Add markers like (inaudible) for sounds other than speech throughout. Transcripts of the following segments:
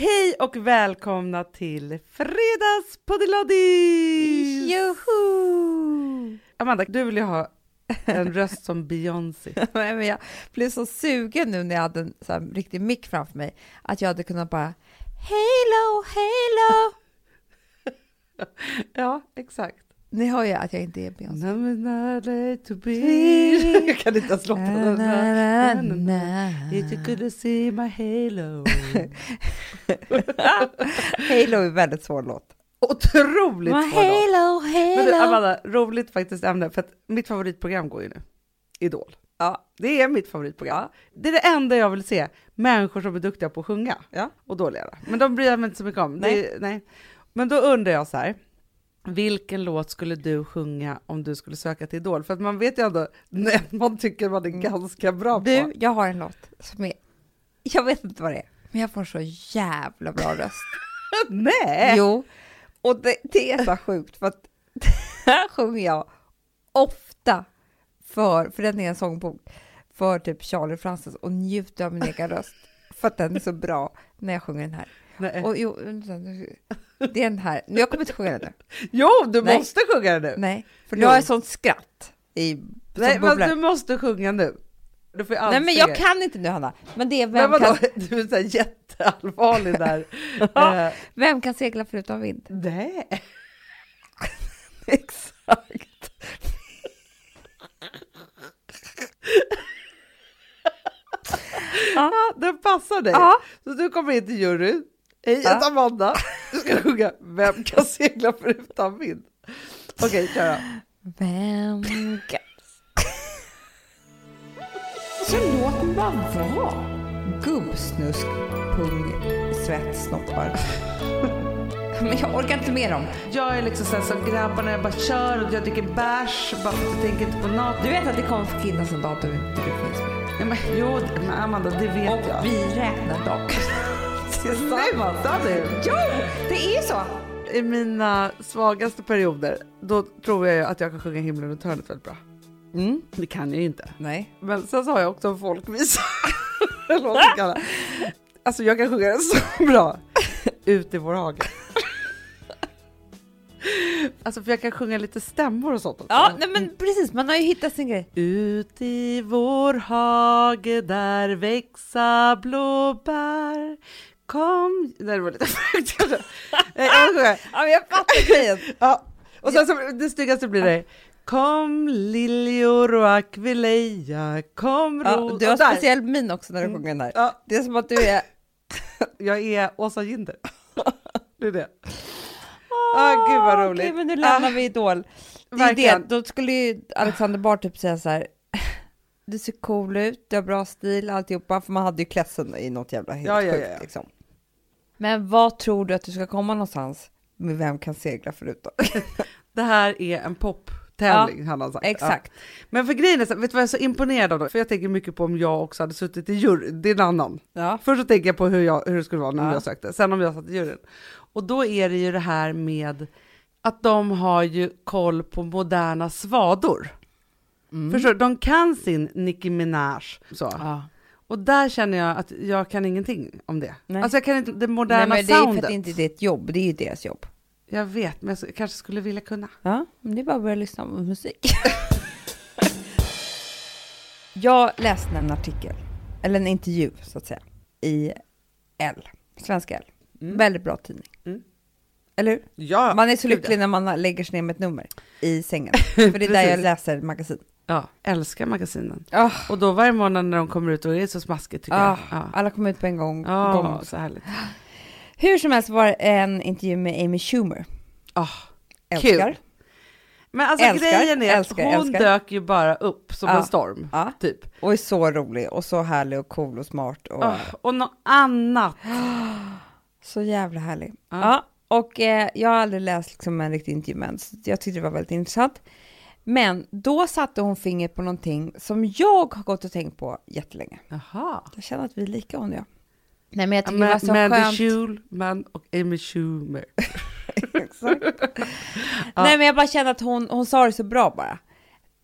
Hej och välkomna till Fredagspoddelodis! Joho! Amanda, du vill ju ha en röst som Beyoncé. (laughs) Nej, men jag blev så sugen nu när jag hade en så här, riktig mick framför mig att jag hade kunnat bara Halo, halo! (laughs) ja, exakt. Ni hör ju att jag inte är Beyoncé. to be. (laughs) Jag kan inte ens låta den. If you could see my halo. (laughs) halo är väldigt svår låt. Otroligt My svår låt. halo, Men du, halo! Amanda, roligt faktiskt ämne, för att mitt favoritprogram går ju nu. Idol. Ja, Det är mitt favoritprogram. Ja. Det är det enda jag vill se, människor som är duktiga på att sjunga. ja. Och dåliga då. Men de bryr jag mig inte så mycket om. Nej. Det, nej. Men då undrar jag så här, vilken låt skulle du sjunga om du skulle söka till Idol? För att man vet ju ändå, när man tycker man är ganska bra Du, på. jag har en låt som är, jag vet inte vad det är, men jag får så jävla bra röst. (laughs) Nej! Jo, och det, det är så sjukt för att (laughs) här sjunger jag ofta för, för den är en sångbok, för typ Charlie Francis och njuter av min egen röst för att den är så bra när jag sjunger den här. nej. Och jo, det är den här, nu jag kommer inte sjunga den nu. Jo, du Nej. måste sjunga det nu! Nej, för Jo. har jag sånt skratt i Nej, men du måste sjunga nu. Du får Nej men jag kan inte nu Hanna, men det är Men vem vadå, kan, du är så här jätteallvarlig där. (laughs) Ja. Eh, vem kan segla förutom vind? nej. (laughs) Exakt. (laughs) Ja, den passar dig. Ja. Så du kommer in till juryn. Hej, jag Ja. heter Amanda. Du ska sjunga Vem kan segla förutan vind? Okej, kör då. Vem kan... Så låt mig bara vara. Gubbsnusk, pung, svett, snoppar. Men jag orkar inte med dem. Jag är liksom så här som grabbarna, jag bara kör och jag dricker bärs bara för att jag tänker inte på något. Du vet att det kommer finnas en dag då inte du finns med. Ja, men, jo, men Amanda, det vet Och jag. vi räknar dock. Sluta nu! Jo, det är så. I mina svagaste perioder, då tror jag ju att jag kan sjunga Himlen och hörnet väldigt bra. Mm. Det kan jag ju inte. Nej. Men sen så har jag också en folkvisa. (laughs) Alltså jag kan sjunga den så bra. Ut i vår hage. (laughs) Alltså för jag kan sjunga lite stämmor och sånt också. Ja, nej men precis. Man har ju hittat sin grej. Ut i vår hage där växa blåbär Kom... Nej det var lite (laughs) vill sjunga. (laughs) Ja, jag fattar grejen. (laughs) Ja. Och sen så det snyggaste blir det Kom liljor och akvileja, kom Ja, ros... du har speciell min också när du sjunger den här. Ja, Det är som att du är... jag är Åsa Ginder. Det är det. Ah, gud vad roligt. Okej, men nu lämnar Ah, vi Idol. Det verkligen. det. Då skulle ju Alexander Bard typ säga så här. Du ser cool ut, du har bra stil, alltihopa. För man hade ju klädseln i något jävla helt Ja, ja, sjukt ja, ja. liksom. Men vad tror du att du ska komma någonstans med Vem kan segla förutom? (laughs) Det här är en poptävling, hade han sagt. Ja. Exakt. Men för grejen är, så, vet du vad jag är så imponerad av då? För jag tänker mycket på om jag också hade suttit i juryn, det är en annan. Ja. Först så tänker jag på hur, jag, hur det skulle vara när Ja. jag sökte, sen om jag satt i juryn. Och då är det ju det här med att de har ju koll på moderna svador. Mm. Förstår du? De kan sin Nicki Minaj. Så. Och där känner jag att jag kan ingenting om det. Nej. Alltså jag kan inte det moderna Nej, men det är ju för soundet. att det inte är ditt jobb, det är ju deras jobb. Jag vet, men jag kanske skulle vilja kunna. Ja, men det är bara att börja lyssna på musik. (laughs) jag läste en artikel, eller en intervju så att säga, i L, Svenska L. Väldigt bra tidning. Mm. Eller hur? Ja, Man är så lycklig när man lägger sig ner med ett nummer i sängen. (laughs) För det är där jag läser magasin. Ja, älskar magasinen. Oh, Och då varje månad när de kommer ut och det är så smaskigt tycker ah, jag. Ja, Alla kommer ut på en gång. Gång. så härligt. Hur som helst var en intervju med Amy Schumer. Ah, Älskar. Kul. Men alltså Älskar, grejen är älskar, att hon älskar. dök ju bara upp som Ja. en storm, Ja, typ. och är så rolig och så härlig och cool och smart. Och... Ah, och något annat. (gasps) Så jävla härlig. Ja. Ja, och eh, jag har aldrig läst liksom, en riktig intervju med så jag tyckte det var väldigt intressant. Men då satte hon fingret på någonting som jag har gått och tänkt på jättelänge. Jaha. Jag känner att vi är lika hon och jag. Nej men jag Ja, tycker det var så Mandy skönt. Schulman och Amy Schumer. (laughs) Exakt. Ja. Nej men jag bara känner att hon, hon sa det så bra bara.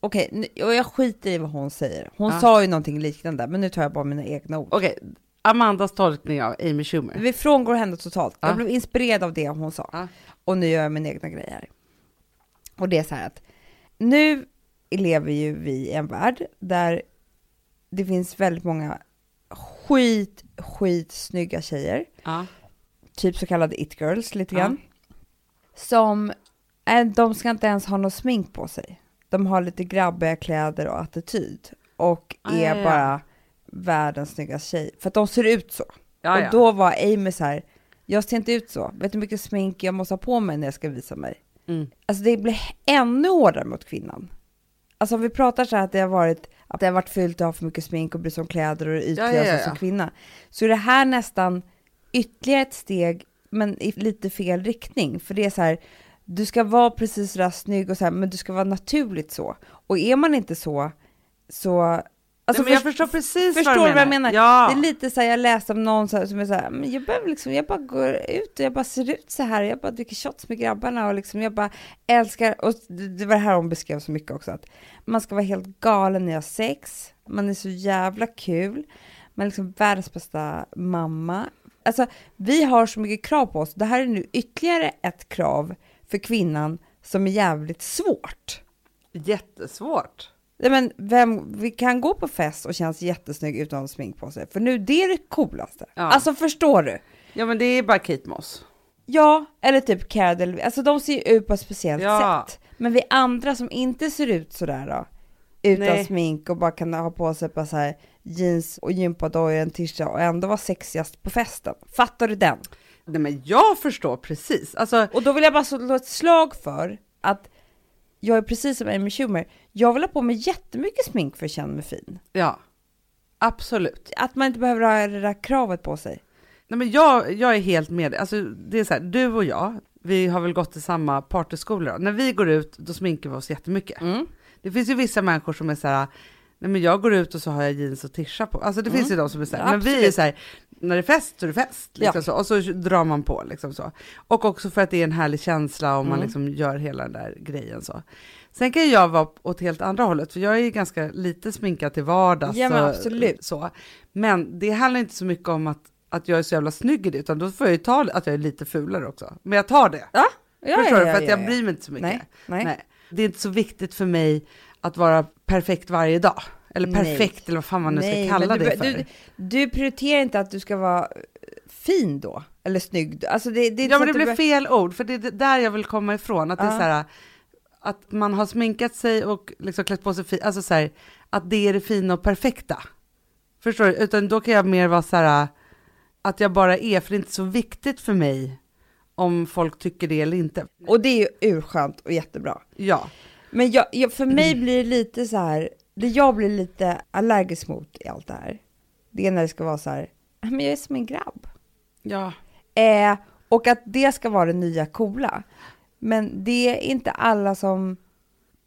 Okej, nu- och jag skiter i vad hon säger. Hon Ja. sa ju någonting liknande, men nu tar jag bara mina egna ord. Okej, Amandas tolkning av Amy Schumer. Vi frångår henne totalt. Ja. Jag blev inspirerad av det hon sa. Och nu gör jag min egna grej här. Och det är så här att nu lever ju vi i en värld där det finns väldigt många skit, skit snygga tjejer, Ja. typ så kallade it girls lite Ja. grann, som, äh, de ska inte ens ha något smink på sig. De har lite grabbiga kläder och attityd och Ah, är ja, ja. bara världens snyggaste tjej, för att de ser ut så. Ja, ja. Och då var Amy så här, jag ser inte ut så. Vet du hur mycket smink jag måste ha på mig när jag ska visa mig? Mm. Alltså det blir ännu hårdare mot kvinnan. Alltså om vi pratar så här att det har varit, att det har varit fult att ha för mycket smink och bry sig om kläder och ytliga Ja, ja, och ja. som kvinna. Så är det här nästan ytterligare ett steg, men i lite fel riktning. För det är så här, du ska vara precis så där snygg och så här, men du ska vara naturligt så. Och är man inte så, så... Alltså Nej, men jag först- förstår precis Förstår vad du vad jag menar? Ja. Det är lite så här, jag läste om någon så här, som är så här, men jag behöver liksom, jag bara går ut och jag bara ser ut så här, jag bara dricker shots med grabbarna och liksom jag bara älskar, och det det var det här hon beskrev så mycket också, att man ska vara helt galen när jag har sex, man är så jävla kul, man är liksom världens bästa mamma. Alltså, vi har så mycket krav på oss, det här är nu ytterligare ett krav för kvinnan som är jävligt svårt. Jättesvårt. Nej, men vem, vi kan gå på fest och känns jättesnygg utan smink på sig, för nu det är det coolaste. Ja. Alltså förstår du? Ja men det är bara Kate Moss. Ja, eller typ Cara Delevingne, alltså de ser ju ut på ett speciellt Ja. sätt. Men vi andra som inte ser ut sådär då, utan Nej. smink och bara kan ha på sig bara så här jeans och gympadojor, en tisha och ändå vara sexigast på festen. Fattar du den? Nej men jag förstår precis. Alltså, Och då vill jag bara slå ett slag för att jag är precis som Amy Schumer, jag vill ha på mig jättemycket smink för att känna mig fin. ja. Absolut. Att man inte behöver ha det där kravet på sig. Nej men jag, jag är helt med. Alltså det är så här, du och jag, vi har väl gått i samma partyskolor. då. När vi går ut, då sminkar vi oss jättemycket. Mm. Det finns ju vissa människor som är så här, nej men jag går ut och så har jag jeans och tisha på. Alltså det finns ju de som är så här, Ja, men vi är absolut. så här, när det är fest så är det fest. Liksom Ja. så, och så drar man på liksom så. Och också för att det är en härlig känsla man Mm. liksom gör hela den där grejen så. Sen kan jag vara åt helt andra hållet, för jag är ju ganska lite sminkad till vardags. Ja, men absolut. Så. Men det handlar inte så mycket om att, att jag är så jävla snygg i det, utan då får jag ju ta att jag är lite fulare också. Men jag tar det. Ja, ja, Förstår ja, du? För att jag ja, ja. bryr mig inte så mycket. Nej, nej. Nej. Det är inte så viktigt för mig att vara perfekt varje dag. Eller Nej. perfekt, eller vad fan man nu ska Nej, kalla du, det för. Du, du prioriterar inte att du ska vara fin då? Eller snygg? Alltså det, det ja, men det blir fel ord, för det är där jag vill komma ifrån. Att det är så här, att man har sminkat sig och liksom klätt på sig fint, alltså så här, att det är det fina och perfekta. Förstår du? Utan då kan jag mer vara så här, att jag bara är, för det är inte så viktigt för mig om folk tycker det eller inte. Och det är ju urskönt och jättebra. Ja, Men jag, jag, för mig blir det lite så här, det jag blir lite allergisk mot i allt det här, det är när det ska vara så här, "Ja, men jag är som en grabb. ja. Eh, och att det ska vara det nya coola. Men det är inte alla som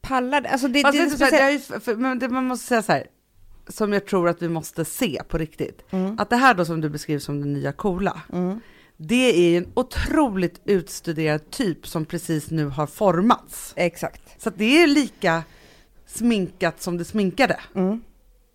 pallar det. Alltså det, Fast det speciellt- det är ju, för, men det, man måste säga så här, som jag tror att vi måste se på riktigt. Mm. Att det här då som du beskriver som det nya coola, Mm. det är en otroligt utstuderad typ som precis nu har formats. Exakt. Så det är lika sminkat som det sminkade. Mm.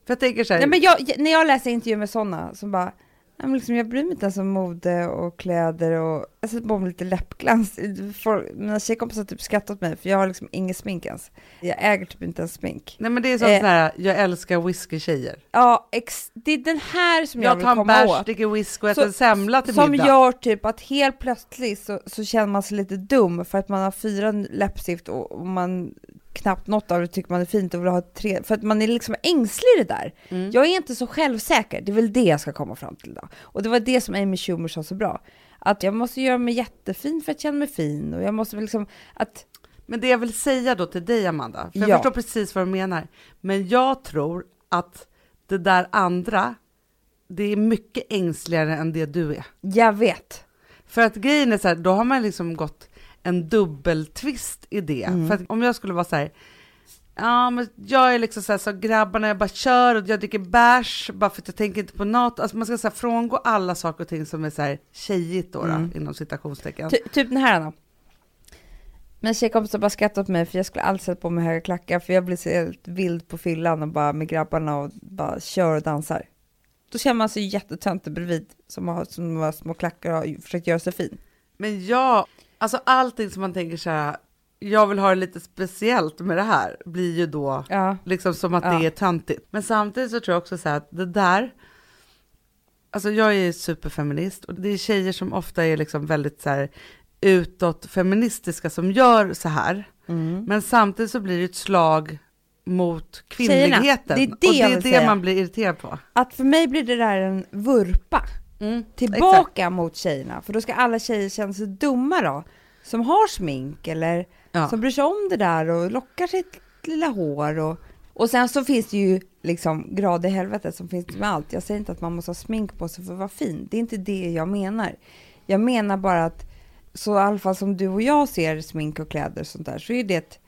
För jag tänker så här, Nej, men jag, när jag läser intervjuer med sådana som bara, "Ja, men liksom, jag bryr mig inte ens om mode och kläder och jag sätter på mig lite läppglans. Folk, mina tjejkompisar har typ skrattat åt mig för jag har liksom inget smink ens. Jag äger typ inte ens smink. nej men det är som Eh. här, jag älskar whisky-tjejer. Ja, ex, det är den här som jag, Jag vill tar en komma bärs, åt. dricker whisky och Så- äter en semla till Som middag. gör typ att helt plötsligt så, så känner man sig lite dum för att man har fyra läppstift och, och man knappt något av det tycker man är fint och vill ha tre, för att man är liksom ängslig i det där. Mm. Jag är inte så självsäker, det är väl det jag ska komma fram till då. Och det var det som Amy Schumer sa så bra. Att jag måste göra mig jättefin för att känna mig fin och jag måste liksom att, Men det jag vill säga då till dig Amanda, för jag Ja. förstår precis vad du menar, men jag tror att det där andra, det är mycket ängsligare än det du är. jag vet. För att grejen är så här, då har man liksom gått en dubbeltvist i det. Mm. För att om jag skulle vara så här, ja men jag är liksom så här, så grabbarna jag bara kör och jag dricker bärs bara för att jag tänker inte på något. Alltså man ska så här, frångå alla saker och ting som är så här tjejigt då, Mm. då inom citationstecken. Ty, typ den här Anna. Mina tjejkompisar bara skrattade åt mig för jag skulle aldrig sätta på mig höga klackar för jag blir så helt vild på fyllan och bara med grabbarna och bara kör och dansar. Då känner man sig jättetöntig bredvid som har, som har små klackar och har försökt göra sig fin. Men ja, alltså allting som man tänker så här, jag vill ha det lite speciellt med det här, blir ju då Ja. liksom som att Ja. det är töntigt. Men samtidigt så tror jag också så här att det där, alltså jag är superfeminist och det är tjejer som ofta är liksom väldigt så här utåt feministiska som gör så här. Mm. Men samtidigt så blir det ett slag mot Tjejerna, kvinnligheten. det är det och det är det säga. man blir irriterad på. Att för mig blir det där en vurpa tillbaka mot tjejerna, för då ska alla tjejer känna sig dumma då, som har smink eller Ja. som bryr sig om det där och lockar sitt lilla hår och, och sen så finns det ju liksom grader i helvetet som finns med allt. Jag säger inte att man måste ha smink på sig för att vara fin, det är inte det jag menar. Jag menar bara att, så i alla fall som du och jag ser smink och kläder och sånt där, så är det ett,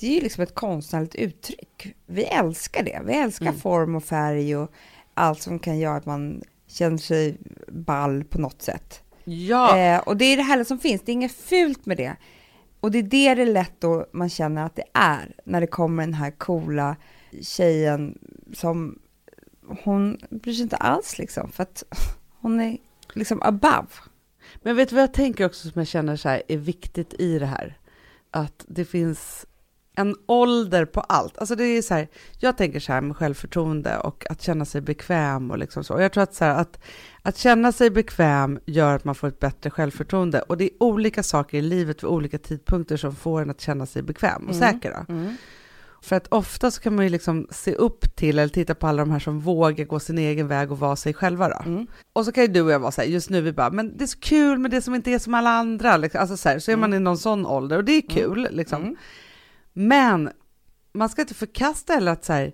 det är ju liksom ett konstnärligt uttryck. Vi älskar det, vi älskar Mm. form och färg och allt som kan göra att man känner sig ball på något sätt. Ja, Eh, och det är det här som finns, det är inget fult med det. Och det är det det är lätt då man känner att det är, när det kommer den här coola tjejen som, hon bryr sig inte alls liksom, för att hon är liksom above. men vet du vad jag tänker också som jag känner så här är viktigt i det här? Att det finns en ålder på allt. Alltså det är så här, jag tänker så här med självförtroende och att känna sig bekväm och liksom så. Och jag tror att så här, att, att känna sig bekväm gör att man får ett bättre självförtroende. Och det är olika saker i livet vid olika tidpunkter som får en att känna sig bekväm och Mm. säker. Då. För att ofta så kan man ju liksom se upp till eller titta på alla de här som vågar gå sin egen väg och vara sig själva då. Mm. Och så kan ju du och jag vara så här, just nu vi bara, men det är så kul med det som inte är som alla andra. Liksom. Alltså så, här, så är man i någon sån ålder och det är kul liksom. Men man ska inte förkasta heller att så här,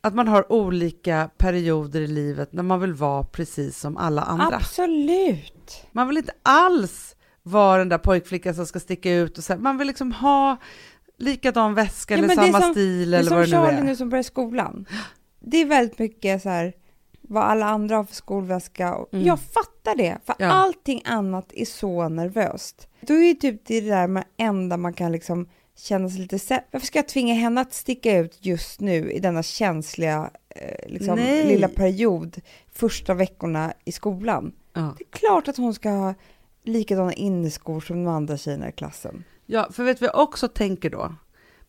att man har olika perioder i livet när man vill vara precis som alla andra. Absolut. Man vill inte alls vara den där pojkflickan som ska sticka ut och så här, man vill liksom ha likadan väska Ja, eller det är samma som- stil Det är eller som vad det nu Charlie är. nu som börjar skolan. Det är väldigt mycket så här, vad alla andra har för skolväska. Mm. Jag fattar det, för Ja. allting annat är så nervöst. Då är ju typ det där med enda man kan liksom känna sig lite sä- Varför ska jag tvinga henne att sticka ut just nu i denna känsliga eh, liksom, Nej. lilla period, första veckorna i skolan? Ja. Det är klart att hon ska ha likadana inneskor som de andra tjejerna i klassen. ja, för vet jag också tänker då?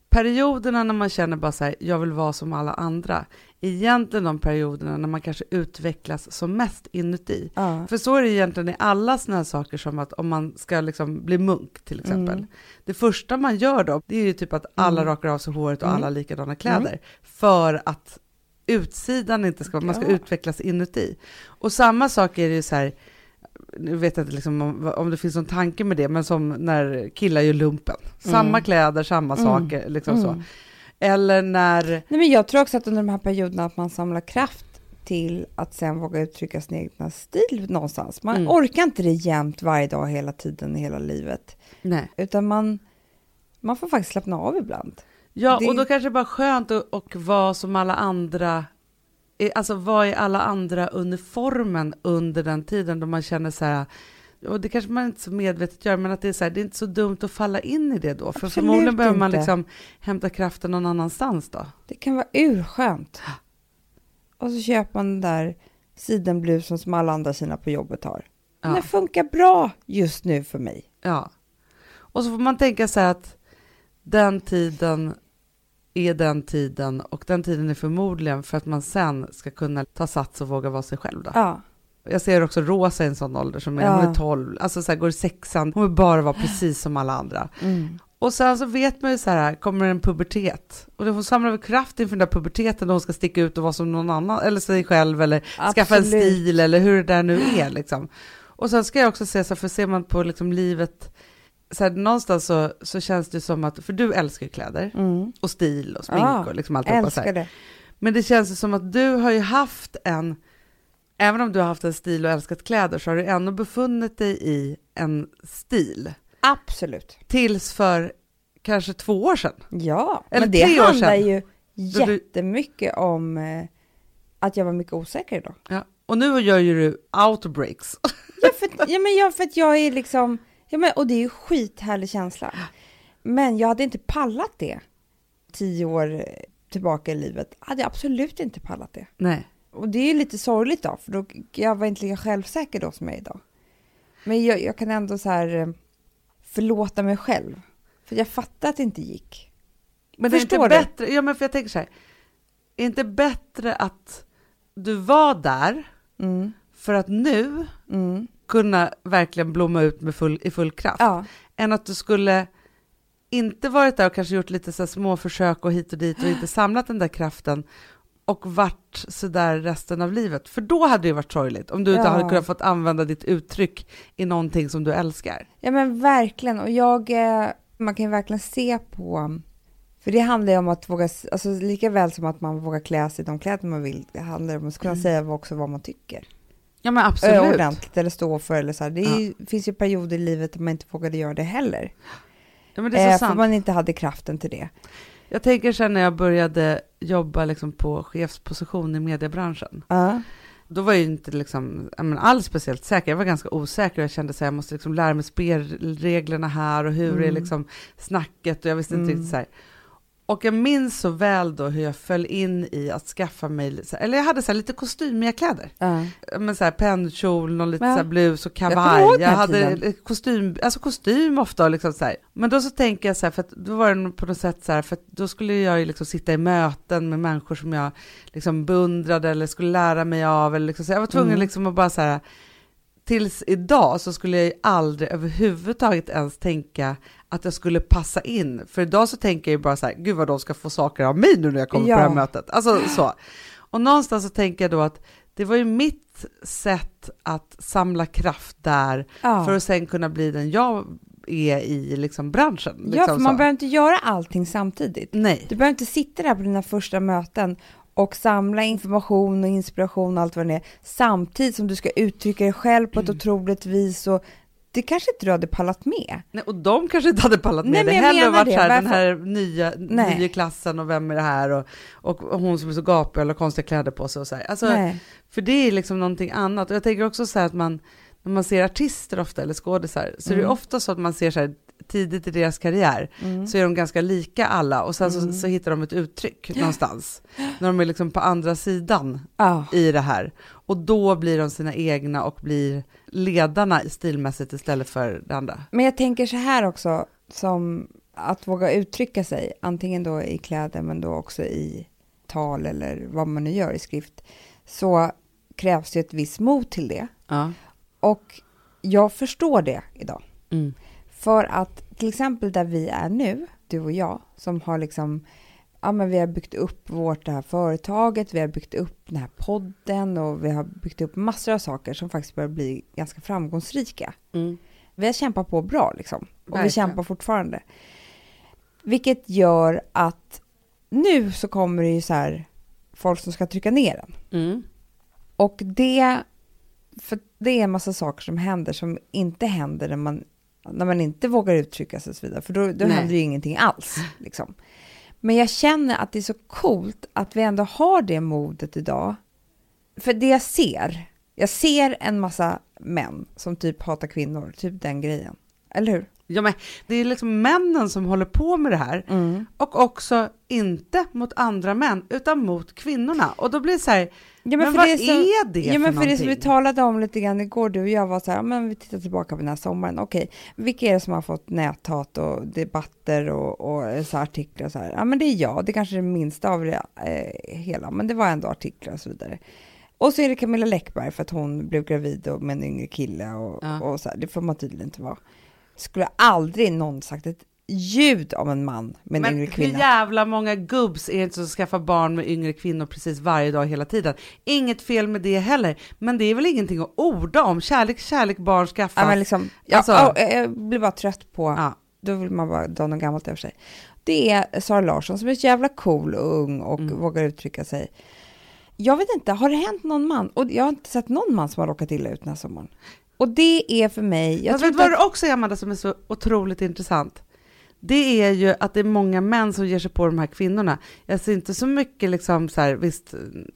Perioderna när man känner bara så här, jag vill vara som alla andra, egentligen de perioderna när man kanske utvecklas som mest inuti. Ja. För så är det egentligen i alla såna här saker som att om man ska liksom bli munk till exempel. Mm. Det första man gör då, det är ju typ att alla Mm. rakar av sig håret och Mm. alla likadana kläder. För att utsidan inte ska, man ska Ja. utvecklas inuti. Och samma sak är det ju så här, nu vet jag inte liksom om, om det finns någon tanke med det, men som när killar gör lumpen. Samma Mm. kläder, samma Mm. saker, liksom så. Mm. Eller när, Nej, men jag tror också att under de här perioderna att man samlar kraft till att sen våga uttrycka sin egna stil någonstans. Man Mm. orkar inte det jämt varje dag, hela tiden, hela livet. nej. Utan man, man får faktiskt slappna av ibland. Ja, Det- och då kanske det bara är skönt att och vara som alla andra, alltså vad är alla andra uniformen under den tiden då man känner så här, och det kanske man inte så medvetet gör, men att det är så här, det är inte så dumt att falla in i det då, för Absolut förmodligen behöver man liksom hämta kraften någon annanstans då. Det kan vara urskönt. Och så köper man den där sidenblusen som alla andra tjejerna på jobbet har. Ja. Den funkar bra just nu för mig. Ja. Och så får man tänka så här att den tiden är den tiden och den tiden är förmodligen för att man sen ska kunna ta sats och våga vara sig själv då. Ja, Jag ser också Rosa i en sån ålder som är, Ja. hon är 12, alltså så här, går i sexan, hon vill bara vara precis som alla andra. mm. Och sen så vet man ju så här, kommer en pubertet och då hon samlar väl kraft inför den där puberteten när hon ska sticka ut och vara som någon annan, eller sig själv, eller skaffa en Absolut. stil, eller hur det där nu är liksom. Och sen ska jag också säga så här, för ser man på liksom livet, så här, någonstans så, så känns det som att, för du älskar kläder, Mm. och stil och smink Ja, och liksom alltihopa så här. Det. Men det känns som att du har ju haft en, även om du har haft en stil och älskat kläder så har du ändå befunnit dig i en stil. Absolut. Tills för kanske två år sedan. Ja, Eller men det tre år handlar sedan. ju Då jättemycket om eh, att jag var mycket osäker idag. Ja. Och nu gör ju du outbreaks. Ja, för, ja, men jag, för att jag är liksom, ja, men, och det är ju skithärlig känsla. Men jag hade inte pallat det tio år tillbaka i livet. Hade jag absolut inte pallat det. Nej. Och det är ju lite sorgligt då, för då, jag var inte lika självsäker då som jag är idag. Men jag, jag kan ändå så här eh, förlåta mig själv. För jag fattar att det inte gick. Men det är Förstår inte du? bättre, ja men för jag tänker så här, är inte bättre att du var där Mm, för att nu mm. Kunna verkligen blomma ut med full, i full kraft, Ja, än att du skulle inte varit där och kanske gjort lite så små försök och hit och dit och inte (gasps) samlat den där kraften och varit så där resten av livet. För då hade det ju varit sorgligt om du inte Ja. hade kunnat fått använda ditt uttryck i någonting som du älskar. ja men verkligen. Och jag, eh, man kan ju verkligen se på, för det handlar ju om att våga, alltså lika väl som att man vågar klä sig i de kläder man vill, det handlar om att kunna Mm. säga också vad man tycker. Ja men absolut. ordentligt eller stå för eller så här. Det är ju, finns ju perioder i livet där man inte vågade göra det heller. Ja, men det är så Eh, sant. för man inte hade kraften till det. Jag tänker sen när jag började jobba liksom på chefsposition i mediebranschen. Ja. Då var jag inte liksom, ja, men alls speciellt säker. Jag var ganska osäker och jag kände att jag måste liksom lära mig spelreglerna här och hur är Mm. liksom snacket och jag visste inte Mm. riktigt så här. Och jag minns så väl då hur jag föll in i att skaffa mig, eller jag hade så lite kostymiga kläder. Ja. Men så här pennkjol, någon lite Ja. så blus och kavaj. Jag, här hade tiden. kostym, alltså kostym ofta liksom så här. Men då så tänker jag så här, för att då var det på något sätt så här, för att då skulle jag ju liksom sitta i möten med människor som jag liksom beundrade eller skulle lära mig av eller liksom, så jag var tvungen Mm. liksom att bara så här, tills idag så skulle jag ju aldrig överhuvudtaget ens tänka att jag skulle passa in. För idag så tänker jag ju bara så här, gud vad de ska få saker av mig nu när jag kommer Ja. på det här mötet. Alltså så. Och någonstans så tänker jag då att det var ju mitt sätt att samla kraft där Ja. för att sen kunna bli den jag är i liksom branschen. ja, Liksom för man så. behöver inte göra allting samtidigt. Nej. Du behöver inte sitta där på dina första möten och samla information och inspiration och allt vad det är, samtidigt som du ska uttrycka dig själv på ett Mm. otroligt vis. Och det kanske inte du hade pallat med. Nej, och de kanske inte hade pallat med Nej, det heller och varit så här, det. den här nya, Nej. nya klassen och vem är det här och, och, och hon som är så gapig eller har konstiga kläder på sig och så här. Alltså, Nej. För det är liksom någonting annat. Och jag tänker också så här att man, när man ser artister ofta eller skådisar, så är det Mm. ofta så att man ser så här tidigt i deras karriär, Mm. så är de ganska lika alla och sen Mm. så, så hittar de ett uttryck någonstans, när de är liksom på andra sidan Ja. i det här. Och då blir de sina egna och blir ledarna stilmässigt istället för det andra. Men jag tänker så här också, som att våga uttrycka sig, antingen då i kläder men då också i tal eller vad man nu gör i skrift, så krävs det ett visst mod till det. Ja. Och jag förstår det idag. Mm. För att till exempel där vi är nu, du och jag, som har liksom, ja men vi har byggt upp vårt det här företaget, vi har byggt upp den här podden och vi har byggt upp massor av saker som faktiskt börjar bli ganska framgångsrika. Mm. Vi har kämpat på bra liksom. Och vi Verkligen. kämpar fortfarande. Vilket gör att nu så kommer det ju så här folk som ska trycka ner den. Mm. Och det, för det är en massa saker som händer som inte händer när man, när man inte vågar uttrycka sig och så vidare. För då, då Nej. händer ju ingenting alls. Liksom. Men jag känner att det är så coolt att vi ändå har det modet idag. För det jag ser, jag ser en massa män som typ hatar kvinnor, typ den grejen. Eller hur? Ja, men det är liksom männen som håller på med det här Mm. och också inte mot andra män utan mot kvinnorna. Och då blir det så här, Ja, men, för vad det är, som- det Ja, för men för det som vi någonting? talade om lite grann igår, du och jag var så här, men vi tittar tillbaka på den här sommaren, okej, vilka är det som har fått näthat och debatter och, och så artiklar och så här? Ja, men det är jag, det är kanske är det minsta av det eh, hela, men det var ändå artiklar och så vidare. Och så är det Camilla Läckberg för att hon blev gravid och med en yngre kille och, Ja. och så här, det får man tydligen inte vara. Skulle aldrig någon sagt ett ljud om en man med en Men yngre hur kvinna. jävla många gubbs är det inte som skaffar barn med yngre kvinnor precis varje dag hela tiden? Inget fel med det heller, men det är väl ingenting att orda om? Kärlek, kärlek, barn skaffas. Ja, men liksom, ja, Alltså- ja, jag blir bara trött på Ja. då vill man bara dra något gammalt över sig. Det är Sara Larsson som är så jävla cool och ung och Mm. vågar uttrycka sig. Jag vet inte, har det hänt någon man? Och jag har inte sett någon man som har råkat illa ut den här sommaren. Och det är för mig... Jag vet vad det också är, Amanda, som är så otroligt intressant? Det är ju att det är många män som ger sig på de här kvinnorna. Jag ser inte så mycket liksom så här, visst,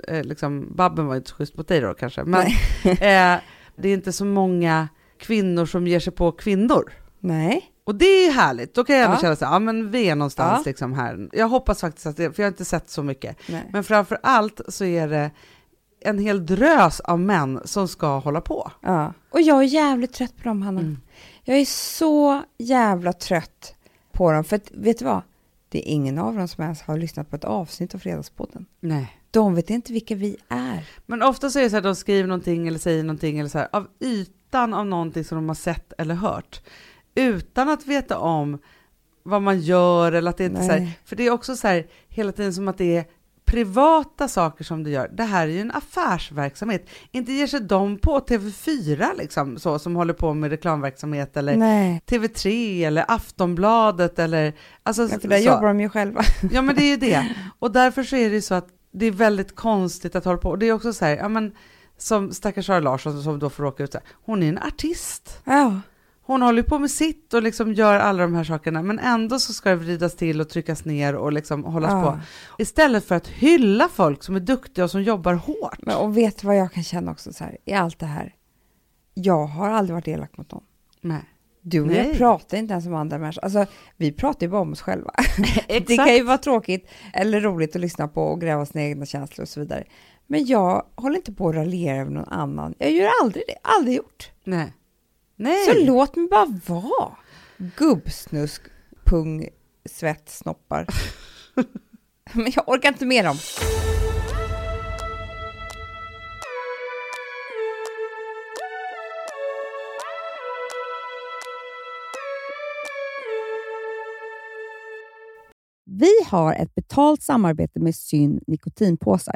eh, liksom, Babben var inte så schysst mot dig då kanske, men (laughs) eh, det är inte så många kvinnor som ger sig på kvinnor. Nej. Och det är ju härligt, då kan jag ändå Ja. känna så här, ja men vi är någonstans Ja. liksom här. Jag hoppas faktiskt att det, för jag har inte sett så mycket. nej. Men framför allt så är det en hel drös av män som ska hålla på. Ja. Och jag är jävligt trött på dem, Hanna. Mm. Jag är så jävla trött på dem. För att, vet du vad? Det är ingen av dem som ens har lyssnat på ett avsnitt av Fredagspodden. Nej. De vet inte vilka vi är. Men ofta så är det så att de skriver någonting eller säger någonting eller så här, av ytan av någonting som de har sett eller hört. Utan att veta om vad man gör eller att det inte är så här, Nej. för det är också så här hela tiden som att det är privata saker som du gör. Det här är ju en affärsverksamhet. Inte ger sig de på TV4 liksom, så, som håller på med reklamverksamhet eller Nej. TV3 eller Aftonbladet eller alltså, Ja, för där så. jobbar de ju själva. Ja men det är ju det. (laughs) Och därför så är det ju så att det är väldigt konstigt att hålla på. Och det är också så här, ja men som stackars Sara Larsson som då får åka ut så här, hon är en artist. Ja. Hon håller på med sitt och liksom gör alla de här sakerna, men ändå så ska det vridas till och tryckas ner och liksom hållas Ja. på. Istället för att hylla folk som är duktiga och som jobbar hårt. Men, och vet du vad jag kan känna också så här, i allt det här? Jag har aldrig varit elak mot någon. Nej. Du och jag pratar inte ens om andra människor. Alltså, vi pratar ju bara om oss själva. (laughs) Det kan ju vara tråkigt eller roligt att lyssna på och gräva sina egna känslor och så vidare. Men jag håller inte på att raljera över någon annan. Jag gör aldrig det. Aldrig gjort. Nej. Nej. Så låt mig bara vara. Gubbsnusk, pung, svett, snoppar. (laughs) Men jag orkar inte med dem. Vi har ett betalt samarbete med Syn nikotinpåsar.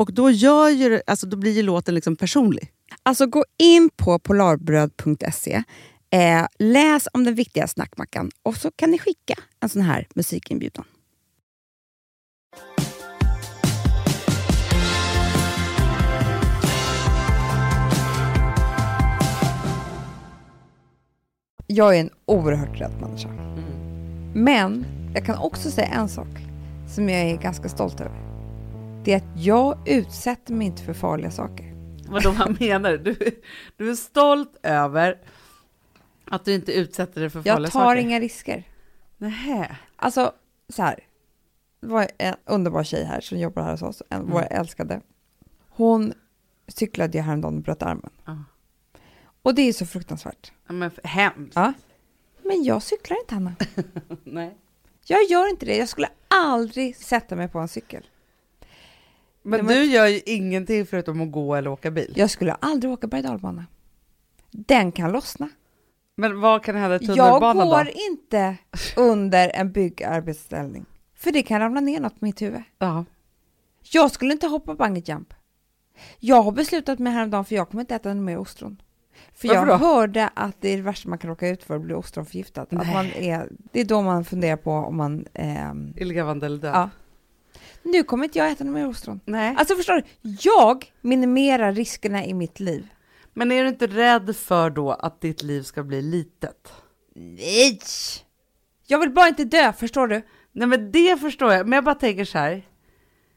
Och då, gör ju, alltså, då blir ju låten liksom personlig. Alltså gå in på polarbröd.se, eh, läs om den viktiga snackmackan och så kan ni skicka en sån här musikinbjudan. Jag är en oerhört rädd människa. Men jag kan också säga en sak som jag är ganska stolt över. Det är att jag utsätter mig inte för farliga saker. Vadå, vad menar du? du? Är stolt över att du inte utsätter dig för farliga Jag tar saker? inga risker. Nähä. Alltså, så här. Det var en underbar tjej här som jobbar här hos oss, en, vår älskade. Hon cyklade ju häromdagen och bröt armen. Ja. Och det är så fruktansvärt. Ja, Men hemskt. Ja. Men jag cyklar inte, Hanna. (laughs) Nej. Jag gör inte det. Jag skulle aldrig sätta mig på en cykel. Men du gör ju ingenting förutom att gå eller åka bil. Jag skulle aldrig åka berg dalbana. Den kan lossna. Men vad kan hända i Jag tunnelbanan går då? inte under en byggarbetsställning. För det kan ramla ner något på mitt huvud. Ja. Jag skulle inte hoppa bungee jump. Jag har beslutat mig häromdagen för jag kommer inte äta mer ostron. För Varför jag då? hörde att det är det värsta man kan råka ut för att bli ostronförgiftad. Att man är, det är då man funderar på om man... eller död? ja. Nu kommer inte jag äta några mer ostron. Nej. Alltså förstår du? Jag minimerar riskerna i mitt liv. Men är du inte rädd för då att ditt liv ska bli litet? Nej! Jag vill bara inte dö, förstår du? Nej men det förstår jag, men jag bara tänker så här.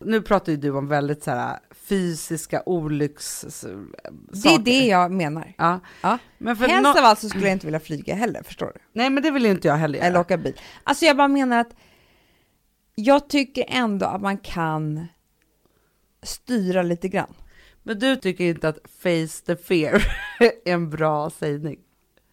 Nu pratar ju du om väldigt så här fysiska olycks... Det är det jag menar. Ja. Ja. Men för Helst nå- av allt så skulle jag inte vilja flyga heller, förstår du? Nej men det vill inte jag heller göra. Eller åka bil. Alltså jag bara menar att jag tycker ändå att man kan styra lite grann. Men du tycker inte att face the fear (laughs) är en bra sägning?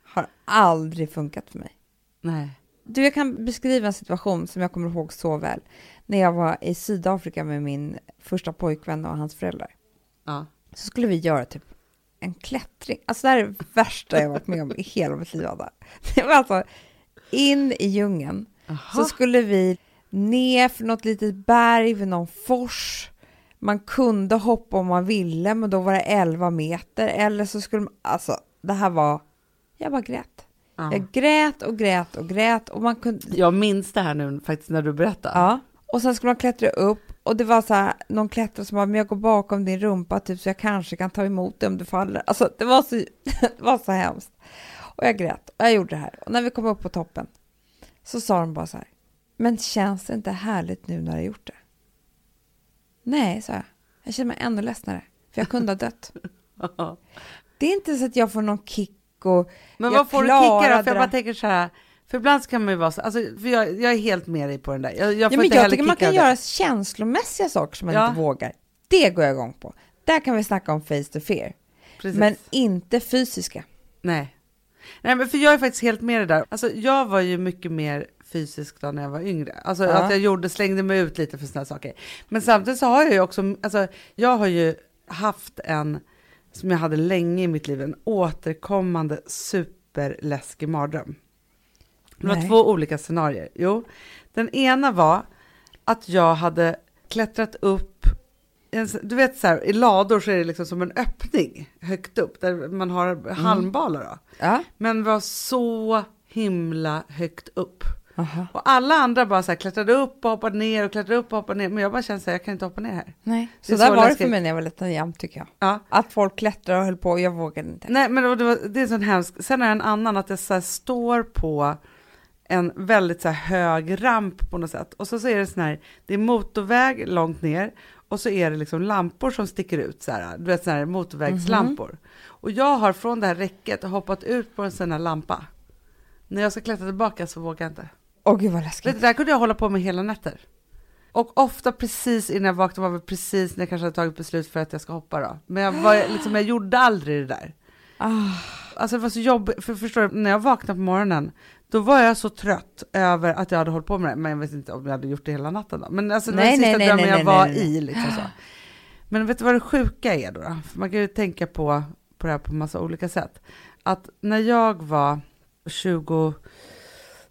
Har aldrig funkat för mig. Nej. Du, jag kan beskriva en situation som jag kommer ihåg så väl. När jag var i Sydafrika med min första pojkvän och hans föräldrar. Ja. Så skulle vi göra typ en klättring. Alltså det här är det värsta jag varit med om i hela mitt liv. Anna. Det var alltså in i djungeln. Så Aha. skulle vi ner för något litet berg vid någon fors. Man kunde hoppa om man ville, men då var det 11 meter. Eller så skulle man, alltså det här var, jag bara grät. Ja. Jag grät och grät och grät och man kunde, Jag minns det här nu faktiskt när du berättar. ja. Och sen skulle man klättra upp och det var så här, någon klättrare som bara, men jag går bakom din rumpa typ så jag kanske kan ta emot dig om du faller. Alltså det var så, (laughs) det var så hemskt. Och jag grät och jag gjorde det här. Och när vi kom upp på toppen så sa de bara så här, men känns det inte härligt nu när har gjort det? Nej, sa jag. Jag känner mig ännu ledsnare, för jag kunde ha dött. (laughs) Det är inte så att jag får någon kick och Men Jag vad får du klarade kicka då? För jag bara tänker så här, för ibland kan man ju vara så, alltså, för jag, jag är helt med dig på den där. Jag, jag får Ja, men inte jag tycker man kan göra känslomässiga saker som man Ja. inte vågar. Det går jag igång på. Där kan vi snacka om face to fear. Precis. Men inte fysiska. Nej. Nej, men för jag är faktiskt helt med det där. Alltså, jag var ju mycket mer fysisk då när jag var yngre. Alltså Ja. att jag gjorde, slängde mig ut lite för sådana saker. Men samtidigt så har jag ju också, alltså jag har ju haft en, som jag hade länge i mitt liv, en återkommande superläskig mardröm. Det var Nej. två olika scenarier. Jo, den ena var att jag hade klättrat upp du vet så här, i lador så är det liksom som en öppning högt upp där man har halmbalar då. Ja. Men var så himla högt upp. Aha. Och alla andra bara så här klättrade upp och hoppade ner och klättrade upp och hoppade ner. Men jag bara kände så här, jag kan inte hoppa ner här. Nej. Så är där så var det för mig när jag var liten jämt tycker jag. Ja. Att folk klättrade och höll på och jag vågade inte. Nej men det, var, det är sån hemskt. Sen är det en annan att jag så här står på en väldigt så hög ramp på något sätt. Och så, så är det sån här, det är motorväg långt ner och så är det liksom lampor som sticker ut så här, du vet sån här motorvägslampor. Och jag har från det här räcket hoppat ut på en sån här lampa. När jag ska klättra tillbaka så vågar jag inte. Åh gud vad läskigt. du, där kunde jag hålla på med hela nätter. Och ofta precis innan jag vaknade var det precis när jag kanske hade tagit beslut för att jag ska hoppa då. Men jag, var, liksom, jag gjorde aldrig det där. Ah. Alltså det var så jobbigt, för förstår du, när jag vaknade på morgonen, då var jag så trött över att jag hade hållit på med det, men jag vet inte om jag hade gjort det hela natten då. Men alltså det var Nej, den sista nej, drömmen nej, jag var i liksom så. (gasps) Men vet du vad det sjuka är då? då? Man kan ju tänka på, på det här på massa olika sätt. Att när jag var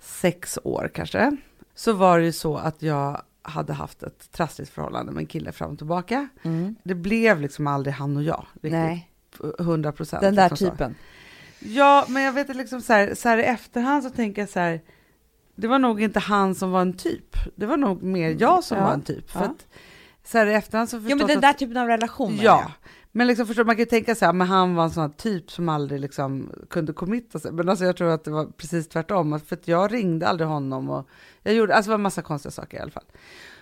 26 år kanske, så var det ju så att jag hade haft ett trassligt förhållande med en kille fram och tillbaka. Mm. Det blev liksom aldrig han och jag, riktigt. Nej, 100 procent. den där liksom så. typen. Ja, men jag vet att liksom så här, så här i efterhand så tänker jag så här, det var nog inte han som var en typ, det var nog mer jag som Ja, var en typ. För ja. att, så här i efterhand så förstås men den att, där typen av relation menar Ja, men liksom förstår, man kan ju tänka så här, men han var en sån här typ som aldrig liksom kunde committa sig. Men alltså jag tror att det var precis tvärtom, för jag ringde aldrig honom och jag gjorde, alltså det var en massa konstiga saker i alla fall.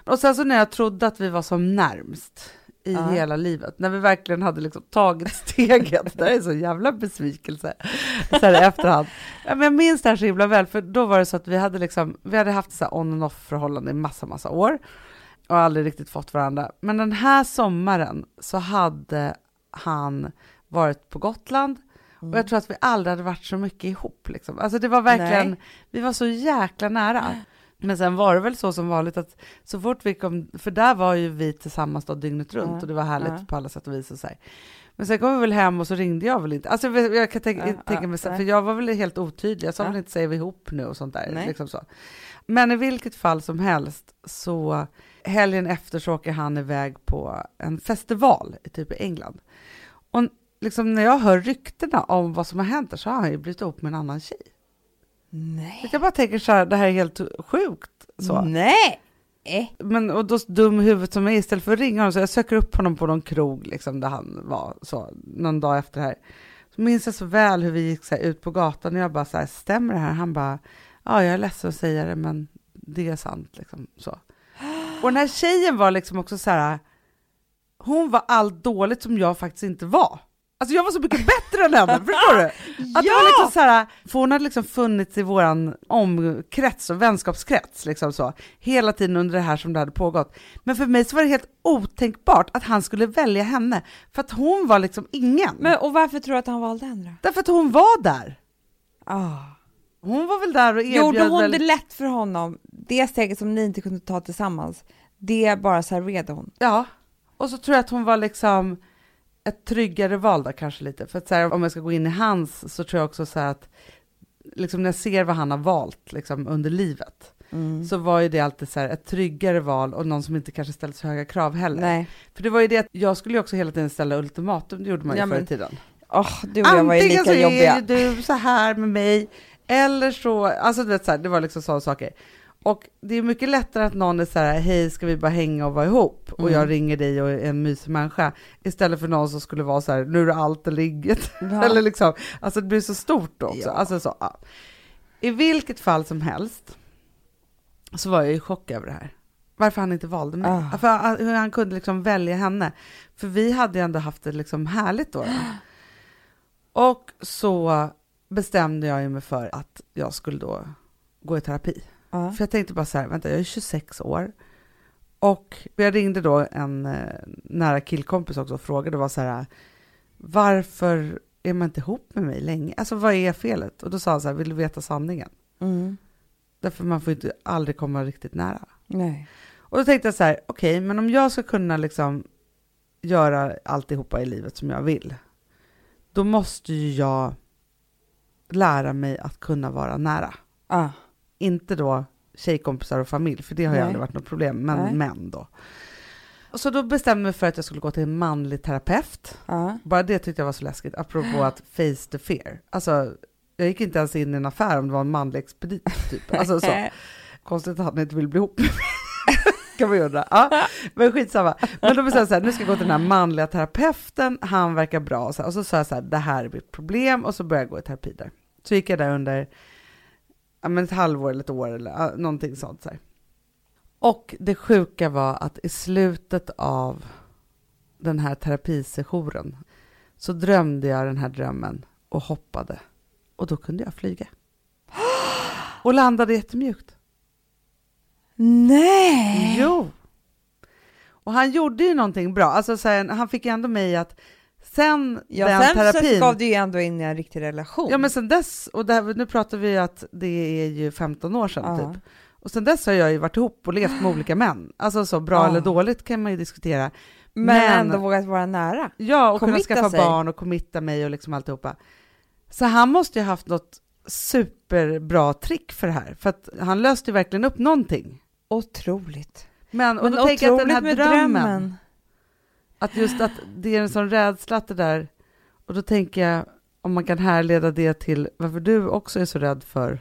Och sen så när jag trodde att vi var som närmst i Ja. hela livet, när vi verkligen hade liksom tagit (laughs) steget, det är så jävla besvikelse, så här i efterhand. Men jag minns det här så himla väl, för då var det så att vi hade liksom, vi hade haft så här on and off förhållande i massa, massa år och aldrig riktigt fått varandra. Men den här sommaren så hade han varit på Gotland jag. och jag tror att vi aldrig hade varit så mycket ihop. Liksom. Alltså det var verkligen, Nej. vi var så jäkla nära. Men sen var det väl så som vanligt att så fort vi kom, för där var ju vi tillsammans då dygnet runt Ja, och det var härligt ja. på alla sätt och vis och så här. Men sen kom vi väl hem och så ringde jag väl inte. Alltså jag kan tänka, Ja, tänka mig, så, för jag var väl helt otydlig. Jag sa Ja. väl inte säger vi ihop nu och sånt där. Liksom så. Men i vilket fall som helst så helgen efter så åker han iväg på en festival i typ i England. Och liksom när jag hör ryktena om vad som har hänt där så har han ju blivit ihop med en annan tjej. Nej. Så Jag bara tänker så här, det här är helt sjukt. Så. Nej! Eh. Men och då dum i huvudet som jag är, istället för att ringa honom så jag söker upp honom på någon krog liksom där han var så någon dag efter det här. Så minns jag så väl hur vi gick så här, ut på gatan och jag bara så här, stämmer det här? Han bara, ja jag är ledsen att säga det men det är sant liksom så. Och den här tjejen var liksom också så här, hon var allt dåligt som jag faktiskt inte var. Alltså jag var så mycket bättre än henne, förstår du? Att det var liksom så här, för hon hade liksom funnits i våran omkrets och vänskapskrets liksom så, hela tiden under det här som det hade pågått. Men för mig så var det helt otänkbart att han skulle välja henne, för att hon var liksom ingen. Men, och varför tror du att han valde henne då? Därför att hon var där. Ah. Hon var väl där och erbjöd Gjorde hon väl... det lätt för honom, det steget som ni inte kunde ta tillsammans, det bara serverade hon? Ja, och så tror jag att hon var liksom ett tryggare val där kanske lite. För att så här, om jag ska gå in i hans så tror jag också så här att liksom när jag ser vad han har valt liksom under livet så var ju det alltid så här ett tryggare val och någon som inte kanske ställde så höga krav heller. Nej. För det var ju det att jag skulle ju också hela tiden ställa ultimatum, det gjorde man ju Ja, förr i tiden. Åh, du och jag var ju Antingen så lika är jobbiga. du så här med mig, eller så, alltså du vet så här, det var liksom sådana saker. Och det är mycket lättare att någon är så här, hej ska vi bara hänga och vara ihop? Och Mm. jag ringer dig och är en mysig människa. Istället för någon som skulle vara så här, nu är det allt eller inget. Ja. (laughs) eller liksom, alltså det blir så stort också. Ja. Alltså så, ja. I vilket fall som helst så var jag i chock över det här. Varför han inte valde mig. Ah. För hur han kunde liksom välja henne. För vi hade ju ändå haft det liksom härligt då. då. (gasps) Och så bestämde jag ju mig för att jag skulle då gå i terapi. Ja. För jag tänkte bara så här, vänta jag är 26 år. Och jag ringde då en eh, nära killkompis också och frågade var så här, varför är man inte ihop med mig länge? Alltså vad är felet? Och då sa han så här, vill du veta sanningen? Mm. Därför man får inte aldrig komma riktigt nära. Nej. Och då tänkte jag så här, okej, men om jag ska kunna liksom göra alltihopa i livet som jag vill, då måste ju jag lära mig att kunna vara nära. Ah. Inte då tjejkompisar och familj, för det har ju Nej. aldrig varit något problem, men Nej. män då. Och så då bestämde jag mig för att jag skulle gå till en manlig terapeut. Ja. Bara det tyckte jag var så läskigt, apropå att face the fear. Alltså, jag gick inte ens in i en affär om det var en manlig expedit, typ. (laughs) Alltså så. Konstigt att han inte vill bli ihop med mig. (laughs) kan man ju undra. Ja, men skitsamma. Men då bestämde jag så här, nu ska jag gå till den här manliga terapeuten, han verkar bra. Och så, och så sa jag så här, det här är mitt problem, och så började jag gå i terapi där. Så gick jag där under ja, men ett halvår eller ett år eller ja, någonting sånt. Så här. Och det sjuka var att i slutet av den här terapisessionen så drömde jag den här drömmen och hoppade. Och då kunde jag flyga. Och landade jättemjukt. Nej! Jo! Och han gjorde ju någonting bra. Alltså, så här, han fick ju ändå mig att sen Ja, den sen terapin... så gav du ju ändå in i en riktig relation. Ja, men sen dess, och här, nu pratar vi ju att det är ju 15 år sedan Ja. typ. Och sen dess har jag ju varit ihop och levt med olika män. Alltså så bra Ja. eller dåligt kan man ju diskutera. men, men- ändå vågat vara nära. Ja, och kunna skaffa sig. barn och committa mig och liksom alltihopa. Så han måste ju ha haft något superbra trick för det här, för att han löste ju verkligen upp någonting. Otroligt. Men, och Men då tänker jag att den här med drömmen, att just att det är en sån rädsla att det där, och då tänker jag om man kan härleda det till varför du också är så rädd för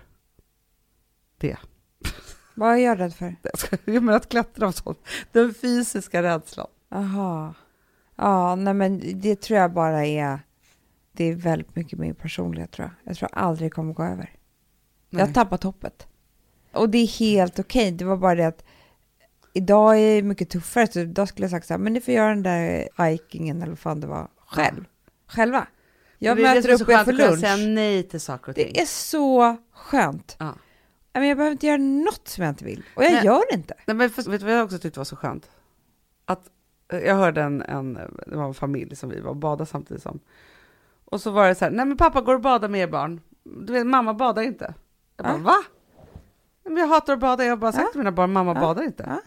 det. (laughs) Vad är jag rädd för? Jag menar att klättra och sånt, den fysiska rädslan. Aha. Ja, nej men det tror jag bara är, det är väldigt mycket min personlighet tror jag. Jag tror aldrig det kommer gå över. Jag har Nej. tappat hoppet. Och det är helt okej, det var bara det att idag är det mycket tuffare, så idag skulle jag sagt så här, men ni får göra den där hikingen eller vad fan det var, själv. Själva. Jag möter upp er för lunch. säga nej till saker och ting. Det är så skönt. Ja. Men jag behöver inte göra något som jag inte vill. Och jag Nej. gör det inte. Nej, men för, vet du vad jag också tyckte var så skönt? Att eh, jag hörde en, en, det var en familj som vi var och badade samtidigt som. Och så var det så här, nej men pappa går och badar med er barn. Du vet, mamma badar inte. Jag bara, Ja. va? Men jag hatar att bada, jag har bara sagt Ja. till mina barn, mamma Ja. badar inte. Ja.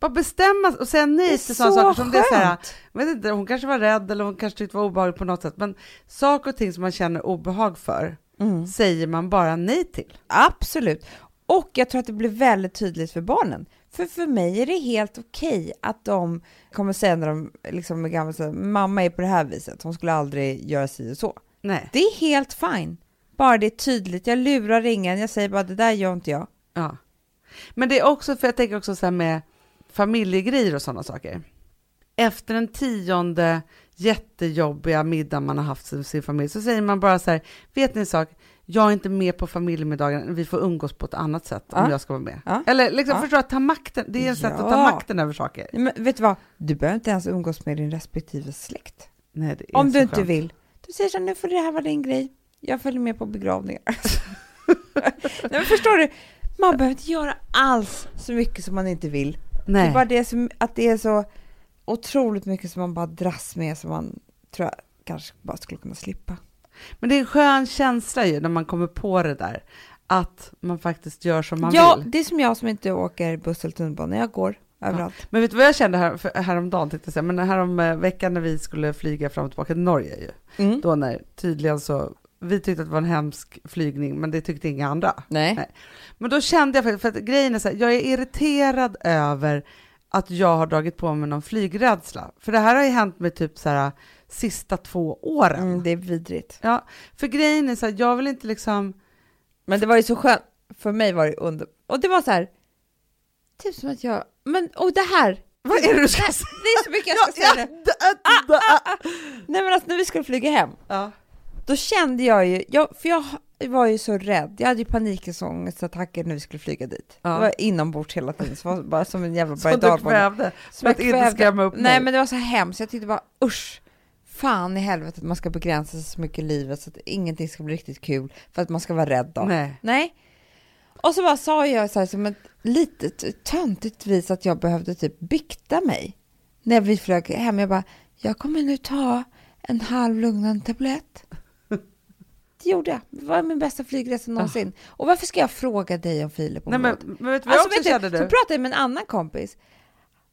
Bara bestämma och säga nej till sådana så saker som det är så här, vet inte, hon kanske var rädd eller hon kanske tyckte det var obehagligt på något sätt, men saker och ting som man känner obehag för Mm. säger man bara nej till. Absolut. Och jag tror att det blir väldigt tydligt för barnen. För för mig är det helt okej att de kommer säga när de liksom är gamla, så mamma är på det här viset, hon skulle aldrig göra si och så. Nej. Det är helt fine. Bara det är tydligt, jag lurar ingen, jag säger bara det där gör inte jag. Ja. Men det är också, för jag tänker också så här med familjegrejer och sådana saker. Efter den tionde jättejobbiga middag man har haft med sin familj så säger man bara så här, vet ni en sak, jag är inte med på familjemiddagen, vi får umgås på ett annat sätt om Ja. jag ska vara med. Ja. Eller liksom, Ja. förstå att ta makten, det är ett sätt att ta makten över saker. Men vet du vad, du behöver inte ens umgås med din respektive släkt. Nej, Om du inte skönt. vill. Du säger så här, nu får det här vara din grej. Jag följer med på begravningar. (laughs) Nej, men förstår du? Man behöver inte göra alls så mycket som man inte vill. Det Nej. är bara det som, att det är så otroligt mycket som man bara dras med som man tror jag kanske bara skulle kunna slippa. Men det är en skön känsla ju när man kommer på det där, att man faktiskt gör som man ja, vill. det är som jag som inte åker buss eller tunnelbana. Jag går överallt. Men vet du vad jag kände här, för, häromdagen, tänkte jag säga, men härom eh, veckan när vi skulle flyga fram och tillbaka till Norge ju. Mm. Då när tydligen så, vi tyckte att det var en hemsk flygning, men det tyckte inga andra. Nej. Nej. Men då kände jag, för, för att grejen är så här, jag är irriterad över att jag har dragit på mig någon flygrädsla. För det här har ju hänt mig typ så här sista två åren. Mm, det är vidrigt. Ja, för grejen är så här, jag vill inte liksom, Men det var ju så skönt. För mig var det under... Och det var så här... Typ som att jag... Men, och det här! vad är det du ska säga? Det är så mycket jag ska säga nu. da, da, da. Nej men alltså när vi skulle flyga hem, Ja. Då kände jag ju, jag, för jag var ju så rädd, jag hade ju panikångestattacker när vi skulle flyga dit. Ja. Det var inombords hela tiden, så var bara som en jävla (laughs) Som du berg kvävde, Som för att inte skrämma upp Nej mig. men det var så hemskt, jag tyckte bara usch, fan i helvete att man ska begränsa sig så mycket i livet så att ingenting ska bli riktigt kul för att man ska vara rädd då. Nej. Nej. Och så bara sa jag så här som ett litet töntigt vis att jag behövde typ bikta mig. När vi flög hem, jag bara, jag kommer nu ta en halvlugnande tablett. Det gjorde jag. Det var min bästa flygresa någonsin. Och varför ska jag fråga dig om Filip om Nej, men, men vet du vad jag Alltså, också kände du, du? så pratade jag med en annan kompis.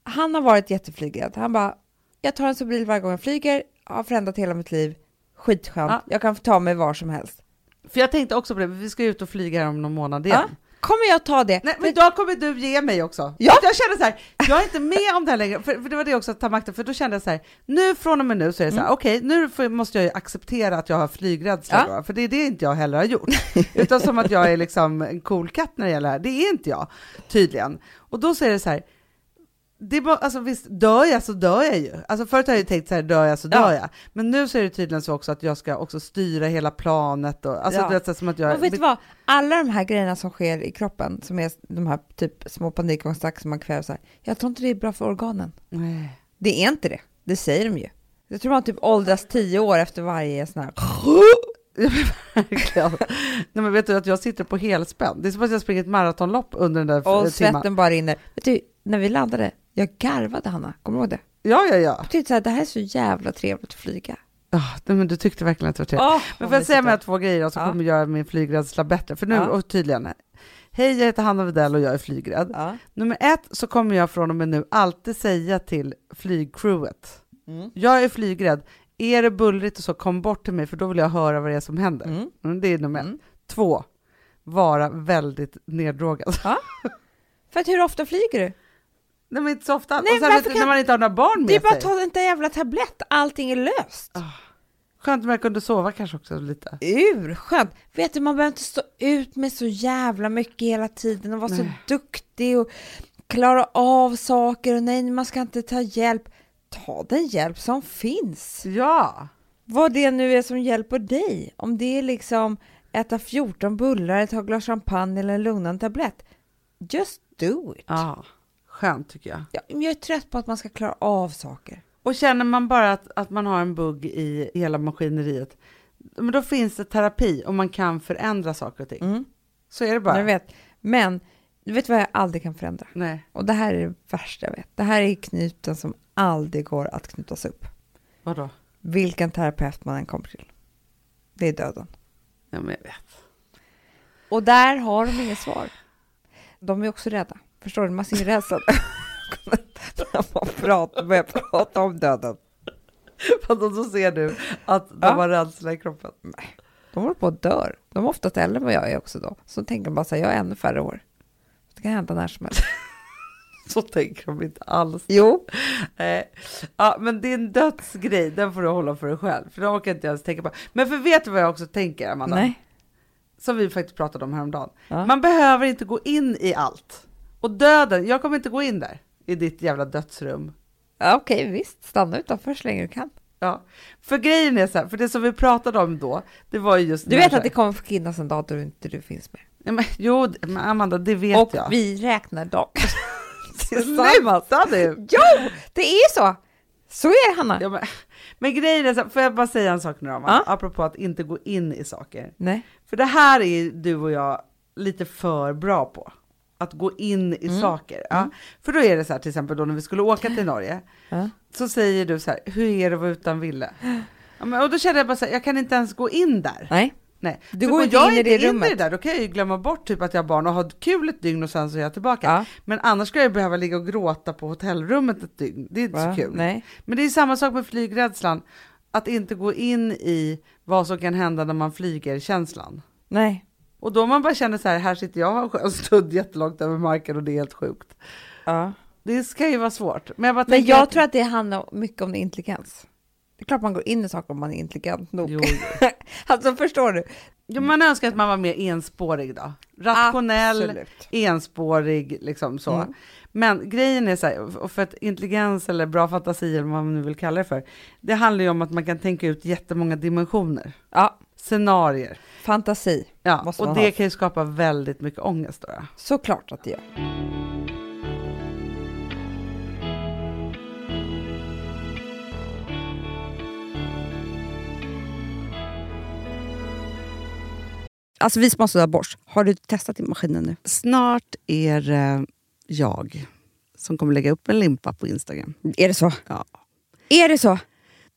Han har varit jätteflygrädd. Han bara, jag tar en Sobril varje gång jag flyger, har förändrat hela mitt liv. Skitskönt. Ja. Jag kan ta mig var som helst. För jag tänkte också på det, vi ska ut och flyga här om någon månad Ja. Kommer jag ta det. Nej, men då kommer du ge mig också. Ja. Jag känner så här, jag är inte med om det här längre, för, för det var det också att ta makten, för då kände jag så här, nu från och med nu så är det så här, okej, nu får, måste jag ju acceptera att jag har flygrädsla Mm. Ja. då, för det är det inte jag heller har gjort. (laughs) Utan som att jag är liksom en cool katt när det gäller det här, det är inte jag, tydligen. Och då är det så här, det är bara, alltså visst, dör jag så dör jag ju. Alltså förut har jag ju tänkt så här, dör jag så dör Ja. jag. Men nu så är det tydligen så också att jag ska också styra hela planet och, alltså Ja. så här som att jag... Och vet du vad? Alla de här grejerna som sker i kroppen, som är de här typ små panikångestattacker som man kväver så här, jag tror inte det är bra för organen. Nej. Det är inte det. Det säger de ju. Jag tror man typ åldras tio år efter varje sån här... Verkligen. Nej, men vet du att jag sitter på helspänn? Det är som att jag springer ett maratonlopp under den där Och timmen. svetten bara rinner. Vet du, när vi landade, jag garvade Hanna. Kommer du ihåg det? Ja, ja, ja. Jag tyckte så här, det här är så jävla trevligt att flyga. Oh, men du tyckte verkligen att det var trevligt. Oh, men får jag säga med två grejer som Ja. kommer göra min flygrädsla bättre? För nu, Ja. och tydligen, hej jag heter Hanna Widell och jag är flygrädd. Ja. Nummer ett så kommer jag från och med nu alltid säga till flygcrewet, Mm. jag är flygrädd, är det bullrigt och så, kom bort till mig för då vill jag höra vad det är som händer. Mm. Mm, det är nummer ett. Mm. Två, vara väldigt neddrogad. (laughs) För att hur ofta flyger du? Nej men inte så ofta. Nej, och sen vet, kan- när man inte har några barn med Det är bara sig. att ta en där jävla tablett, allting är löst. Skönt om jag kunde sova kanske också lite. Urskönt! Vet du, man behöver inte stå ut med så jävla mycket hela tiden och vara så Nej. duktig och klara av saker och nej, man ska inte ta hjälp. Ta den hjälp som finns. Ja, Vad det nu är som hjälper dig. Om det är liksom äta 14 bullar, ett glas champagne eller en lugnande tablett. Just do it. ja. Skönt tycker jag. Ja, men jag är trött på att man ska klara av saker. Och känner man bara att, att man har en bugg i hela maskineriet, men då finns det terapi och man kan förändra saker och ting. Mm. Så är det bara. Jag vet. Men du vet vad jag aldrig kan förändra? Nej, Och det här är det värsta jag vet. Det här är knuten som aldrig går att knytas upp. vadå? Vilken terapeut man än kommer till. Det är döden. Ja, men jag vet. Och där har de inget svar. De är också rädda. Förstår du? Man ser rädslan. När (laughs) man pratar, börjar prata om döden. Fast så ser du att de Ja. har rädsla i kroppen. De håller på att dör. De är oftast äldre än vad jag är också då. Så tänker de bara så här, jag har ännu färre år. Det kan hända när som helst. (laughs) Så tänker de inte alls. Jo. Nej. Ja, men din dödsgrej, den får du hålla för dig själv. För det orkar inte ens tänka på. Men för vet du vad jag också tänker, Amanda? Nej. Som vi faktiskt pratade om häromdagen. Ja. Man behöver inte gå in i allt. Och döden, jag kommer inte gå in där. I ditt jävla dödsrum. Ja, Okej, visst. Stanna utanför så länge du kan. Ja. För grejen är så här, för det som vi pratade om då, det var ju just Du vet att det kommer finnas en dag då inte du finns med. Ja, men, jo, men Amanda, det vet Och jag. vi räknar dagar (laughs) tillsammans. Sluta nu! Jo, det är så! Så är det, Hanna. Ja, men, men grejen är så här, får jag bara säga en sak nu då, Ja. apropå att inte gå in i saker. Nej. För det här är du och jag lite för bra på. Att gå in i Mm. saker. Ja. För då är det så här till exempel då när vi skulle åka till Norge. Ja. Så säger du så här, hur är det att vara utan Ville? Ja, och då kände jag bara så här, jag kan inte ens gå in där. Nej. Nej. Du går inte in i det rummet. det där, då kan jag ju glömma bort typ att jag har barn och ha kul ett dygn och sen så är jag tillbaka. Ja. Men annars ska jag behöva ligga och gråta på hotellrummet ett dygn. Det är inte Va? så kul. Nej. Men det är samma sak med flygrädslan. Att inte gå in i vad som kan hända när man flyger känslan. Nej. Och då man bara känner så här, här sitter jag och har stöd jättelångt över marken och det är helt sjukt. Ja. Det ska ju vara svårt. Men jag, bara Men jag att- tror att det handlar mycket om intelligens. Det är klart man går in i saker om man är intelligent nog. Jo, (laughs) alltså förstår du? jo, man önskar att man var mer enspårig då. Rationell, Absolut. enspårig, liksom så. Mm. Men grejen är så här, och för att intelligens eller bra fantasi eller vad man nu vill kalla det för, det handlar ju om att man kan tänka ut jättemånga dimensioner, Ja, scenarier. fantasi. Ja, och det ha. kan ju skapa väldigt mycket ångest då. Såklart att det gör. Alltså vi som har sådär borst, har du testat i maskinen nu? Snart är det jag som kommer lägga upp en limpa på Instagram. Är det så? Ja. Är det så?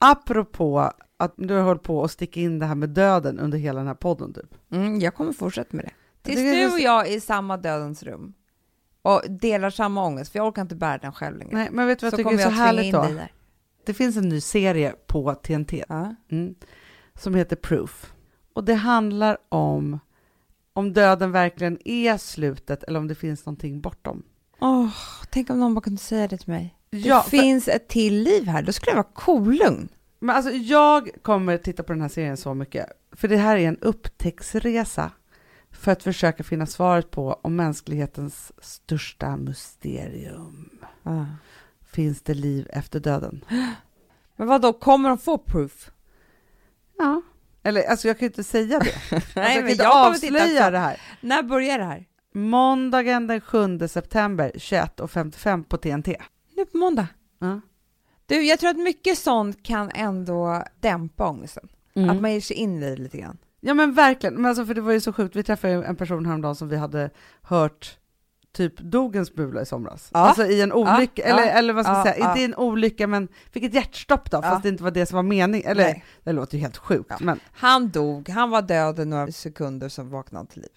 Apropå att du har hållit på att sticka in det här med döden under hela den här podden. Typ. Mm, jag kommer fortsätta med det. Tills du och jag är i samma dödens rum och delar samma ångest, för jag orkar inte bära den själv längre. Nej, men vet du vad så jag tycker är så jag härligt då? Det finns en ny serie på TNT Ja. mm, som heter Proof. Och det handlar om om döden verkligen är slutet eller om det finns någonting bortom. Åh, tänk om någon bara kunde säga det till mig. Det Ja, för- finns ett till liv här, då skulle jag vara kolugn. Men alltså jag kommer titta på den här serien så mycket, för det här är en upptäcktsresa för att försöka finna svaret på om mänsklighetens största mysterium. Finns det liv efter döden? (gasps) Men vad då kommer de få proof? Ja. Eller alltså jag kan ju inte säga det. (laughs) alltså, jag kan inte jag avslöja det här. När börjar det här? Måndagen den 7 september 21.55 på TNT. Nu på måndag. Ja. Du, jag tror att mycket sånt kan ändå dämpa ångesten. Mm. Att man ger sig in i det lite grann. Ja men verkligen, men alltså, för det var ju så sjukt, vi träffade en person häromdagen som vi hade hört typ dog en smula i somras. Ja. Alltså i en olycka, Ja, eller, ja, eller vad ska ja, säga, inte i en olycka men fick ett hjärtstopp då, fast det inte var det som var meningen. Eller Nej. det låter ju helt sjukt, men Han dog, han var död i några sekunder, så vaknade till liv.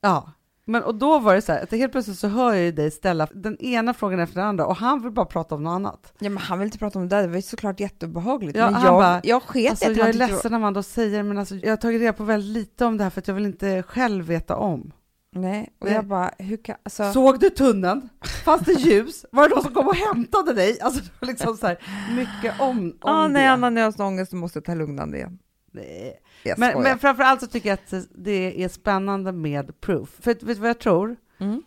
ja. Men och då var det så här, att helt plötsligt så hör jag ju dig ställa den ena frågan efter den andra och han vill bara prata om något annat. Ja, men han vill inte prata om det, där, det var ju såklart jätteobehagligt. Ja, men jag, bara, jag sket Alltså jag är ledsen Amanda att säga det, men alltså, jag har tagit reda på väldigt lite om det här för att jag vill inte själv veta om. Nej, och Nej. jag bara, hur kan, alltså, Såg du tunneln? Fanns det ljus? Var det någon som kom och hämtade dig? Alltså det var liksom så här mycket om, om ah, det. nej, han har nösångest och måste ta lugnande igen. Men, men framförallt så tycker jag att det är spännande med proof. För vet du vad jag tror? Mm.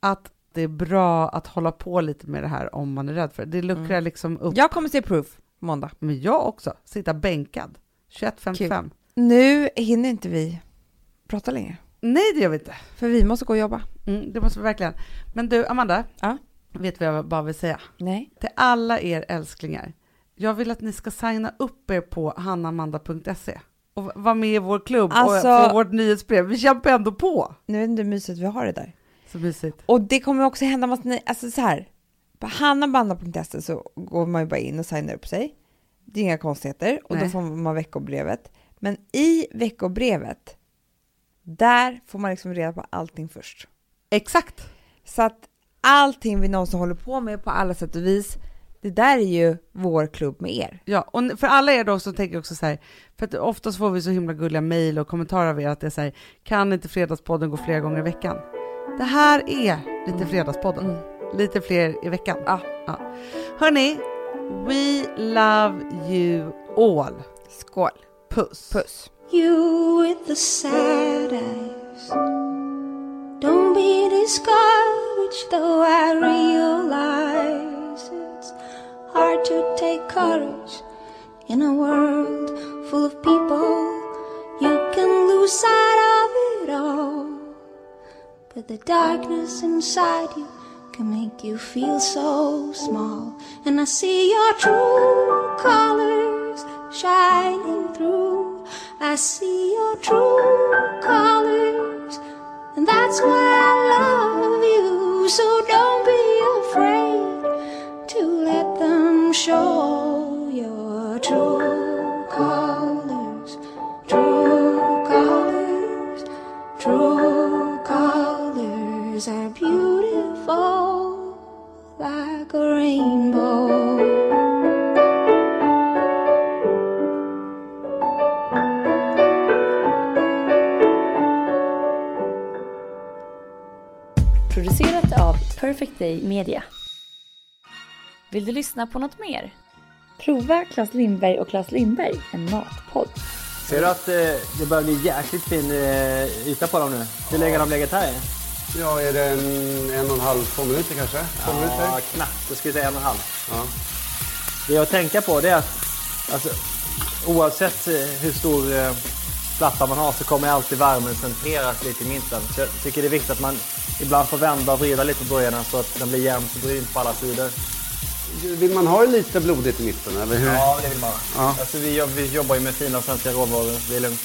Att det är bra att hålla på lite med det här om man är rädd för det. Det luckrar Mm. liksom upp. Jag kommer se proof måndag. Men jag också. Sitta bänkad. 21.55. Nu hinner inte vi prata längre, Nej, det gör vi inte. för vi måste gå och jobba. Mm, det måste vi verkligen. Men du, Amanda. Ja? Vet vad jag bara vill säga? Nej. Till alla er älsklingar. Jag vill att ni ska signa upp er på hannamanda.se och vara med i vår klubb Alltså- och få vårt nyhetsbrev. Vi kämpar ändå på. Nu vet inte hur mysigt vi har det där. Så mysigt. Och det kommer också hända massa, nej, alltså så här. På hannabanda.se så går man ju bara in och signar upp sig. Det är inga konstigheter och då Nej. får man veckobrevet. Men i veckobrevet, där får man liksom reda på allting först. Exakt. Så att allting vi någonsin håller på med på alla sätt och vis, det där är ju vår klubb med er. Ja, och för alla er då så tänker jag också så här, för att oftast får vi så himla gulliga mejl och kommentarer av er att det är så här, kan inte Fredagspodden gå flera gånger i veckan? Det här är lite Fredagspodden. Mm. Lite fler i veckan. Ja. ja. Hörni, we love you all. Skål! Puss. Puss! You with the sad eyes. Don't be discouraged, though courage in a world full of people. You can lose sight of it all, but the darkness inside you can make you feel so small. And I see your true colors shining through. I see your true colors, and that's why I love you. So don't be afraid to let them show Perfect Day Media. Vill du lyssna på något mer? Prova Claes Lindberg och Claes Lindberg, en matpodd. Ser du att eh, det börjar bli jäkligt fin eh, yta på dem nu? Hur länge har de legat här? Ja, är det en, en och en halv, två minuter kanske? Två Ja, minuter? knappt. Jag skulle säga en och en halv. Ja. Det jag tänka på det är att alltså, oavsett eh, hur stor eh, platta man har så kommer alltid värmen centreras lite i mitten. Så jag tycker det är viktigt att man ibland får vända och vrida lite på burgarna så att den blir jämnt brun på alla sidor. Vill man ha det lite blodigt i mitten, eller hur? Ja, det vill man. Ja. Alltså, vi, jobb- vi jobbar ju med fina svenska råvaror. Det är lugnt.